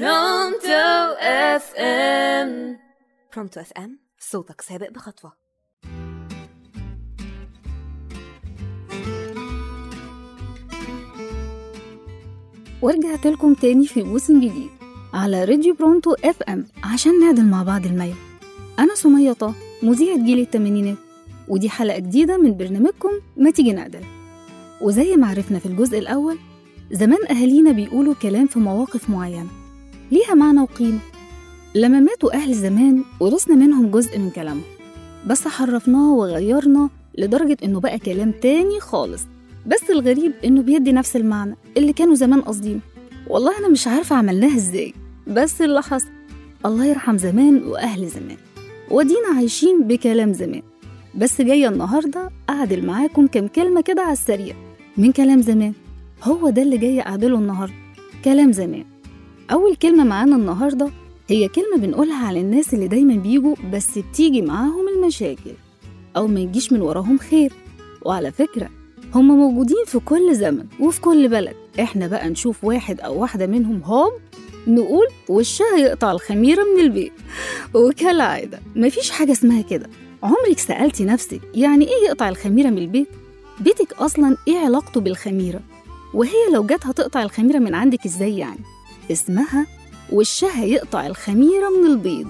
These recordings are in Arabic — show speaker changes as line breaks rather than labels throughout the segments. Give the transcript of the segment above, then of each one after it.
Pronto
FM. Pronto FM صوتك سابق بخطوة.
ورجعت لكم تاني في موسم جديد على راديو Pronto FM عشان نعدل مع بعض الميل. أنا سمية طه مذيعة جيل التمانينات ودي حلقة جديدة من برنامجكم ما تيجي نعدل. وزي ما عرفنا في الجزء الأول زمان أهالينا بيقولوا كلام في مواقف معينة. ليها معنى وقيمة. لما ماتوا أهل زمان ورثنا منهم جزء من كلامهم بس حرفناه وغيرناه لدرجة إنه بقى كلام تاني خالص. بس الغريب إنه بيدي نفس المعنى اللي كانوا زمان قاصدينه. والله أنا مش عارفة عملناها إزاي بس اللي حصل. الله يرحم زمان وأهل زمان. ودينا عايشين بكلام زمان. بس جاية النهاردة أعدل معاكم كام كلمة كده على السريع. من كلام زمان. هو ده اللي جاي أعدله النهاردة. كلام زمان. أول كلمة معانا النهاردة هي كلمة بنقولها على الناس اللي دايما بيجوا بس بتيجي معاهم المشاكل أو ما يجيش من وراهم خير وعلى فكرة هما موجودين في كل زمن وفي كل بلد إحنا بقى نشوف واحد أو واحدة منهم هوب نقول وشها يقطع الخميرة من البيت وكالعادة مفيش حاجة اسمها كده عمرك سألتي نفسك يعني إيه يقطع الخميرة من البيت؟ بيتك أصلا إيه علاقته بالخميرة؟ وهي لو جت هتقطع الخميرة من عندك إزاي يعني؟ اسمها وشها يقطع الخميرة من البيض.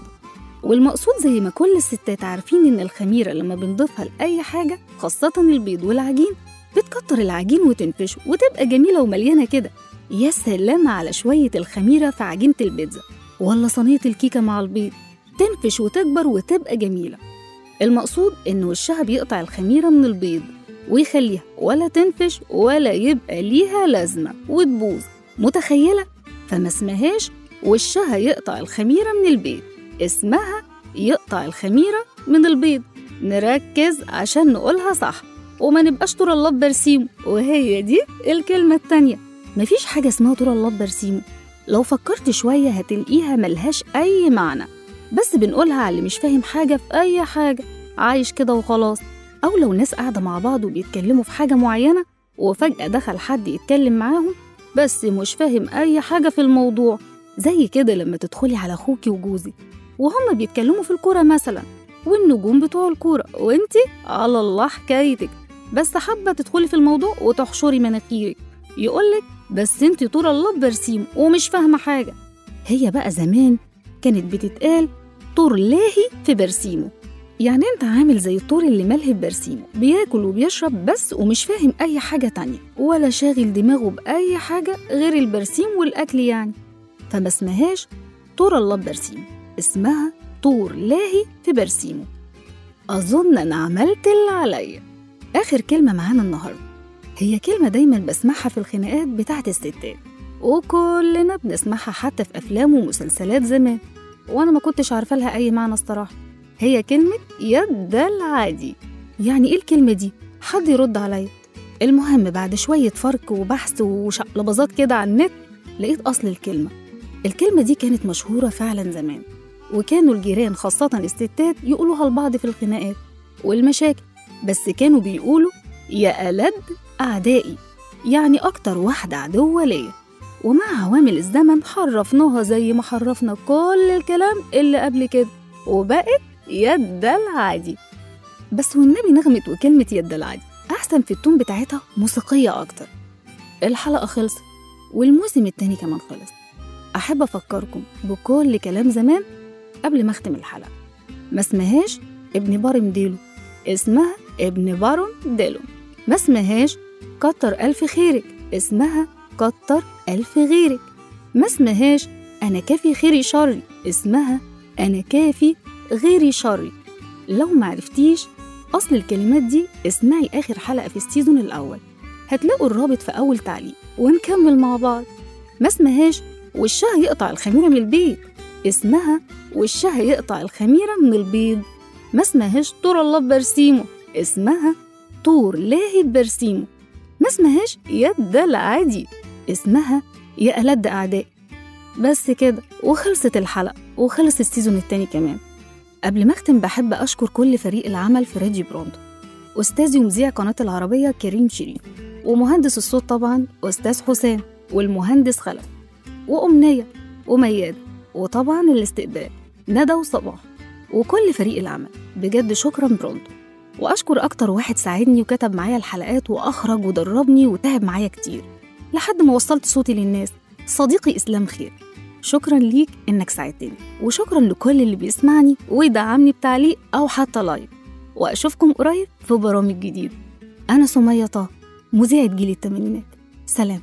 والمقصود زي ما كل الستات عارفين إن الخميرة لما بنضيفها لأي حاجة خاصة البيض والعجين بتكتر العجين وتنفشه وتبقى جميلة ومليانة كده. يا سلام على شوية الخميرة في عجينة البيتزا. ولا صينية الكيكة مع البيض. تنفش وتكبر وتبقى جميلة. المقصود إن وشها بيقطع الخميرة من البيض ويخليها ولا تنفش ولا يبقى ليها لازمة وتبوظ. متخيلة؟ فما اسمهاش وشها يقطع الخميرة من البيض اسمها يقطع الخميرة من البيض. نركز عشان نقولها صح وما نبقاش طول الله برسيمه وهي دي الكلمة التانية. مفيش حاجة اسمها طول الله برسيمه لو فكرت شوية هتلاقيها ملهاش أي معنى. بس بنقولها على اللي مش فاهم حاجة في أي حاجة. عايش كده وخلاص. أو لو ناس قاعدة مع بعض وبيتكلموا في حاجة معينة وفجأة دخل حد يتكلم معاهم بس مش فاهم أي حاجة في الموضوع. زي كده لما تدخلي على أخوكي وجوزي وهما بيتكلموا في الكورة مثلا والنجوم بتوع الكورة وإنتي؟ على الله حكايتك. بس حابة تدخلي في الموضوع وتحشري مناخيرك. يقولك بس إنتي طول الله برسيم ومش فاهمة حاجة. هي بقى زمان كانت بتتقال طور لاهي في برسيمه. يعني انت عامل زي الطور اللي ملهي برسيمه بياكل وبيشرب بس ومش فاهم أي حاجة تانية ولا شاغل دماغه بأي حاجة غير البرسيم والأكل يعني. فما اسمهاش طور الله برسيمه اسمها طور لاهي في برسيمه. أظن أنا عملت اللي عليا. آخر كلمة معانا النهاردة. هي كلمة دايما بسمعها في الخناقات بتاعت الستات وكلنا بنسمعها حتى في أفلام ومسلسلات زمان وأنا ما كنتش عارفة لها أي معنى الصراحة. هي كلمة يد العادي يعني إيه الكلمة دي؟ حد يرد عليا. المهم بعد شوية فرق وبحث وشقلبظات كده على النت لقيت أصل الكلمة. الكلمة دي كانت مشهورة فعلا زمان وكانوا الجيران خاصة الستات يقولوها لبعض في الخناقات والمشاكل بس كانوا بيقولوا يا ألد أعدائي يعني أكتر واحدة عدوة ليا. ومع عوامل الزمن حرفناها زي ما حرفنا كل الكلام اللي قبل كده وبقت يد العادي. بس والنبي نغمة وكلمة يد العادي. أحسن في التون بتاعتها موسيقية أكتر. الحلقة خلصت والموسم التاني كمان خلص. أحب أفكركم بكل كلام زمان قبل ما أختم الحلقة. ما اسمهاش ابن بارم ديلو اسمها ابن بارون ديلو. ما اسمهاش كتر ألف خيرك اسمها كتر ألف غيرك. ما اسمهاش أنا كافي خيري شري اسمها أنا كافي غيري شري لو معرفتيش أصل الكلمات دي اسمعي آخر حلقة في ال season الأول. هتلاقوا الرابط في أول تعليق. ونكمل مع بعض. ما اسمهاش وشها يقطع الخميرة من البيت اسمها وشها يقطع الخميرة من البيض. ما اسمهاش طور الله برسيمه. اسمها طور لاهي برسيمه. ما اسمهاش يد العادي. اسمها يا ألد أعدائي بس كده وخلصت الحلقة وخلص ال season التاني كمان. قبل ما أختم بحب أشكر كل فريق العمل في راديو Pronto أستاذي ومذيع قناة العربية كريم شيرين ومهندس الصوت طبعا أستاذ حسام والمهندس خلف وأمنية وميادة وطبعا الاستقبال ندى وصباح وكل فريق العمل. بجد شكرا برونتو وأشكر أكتر واحد ساعدني وكتب معايا الحلقات وأخرج ودربني وتعب معايا كتير. لحد ما وصلت صوتي للناس صديقي إسلام خير. شكرا ليك إنك ساعدتني وشكرا لكل اللي بيسمعني ويدعمني بتعليق أو حتى لايك وأشوفكم قريب في برامج جديدة. أنا سمية طه مذيعة جيل التمانينات. سلام.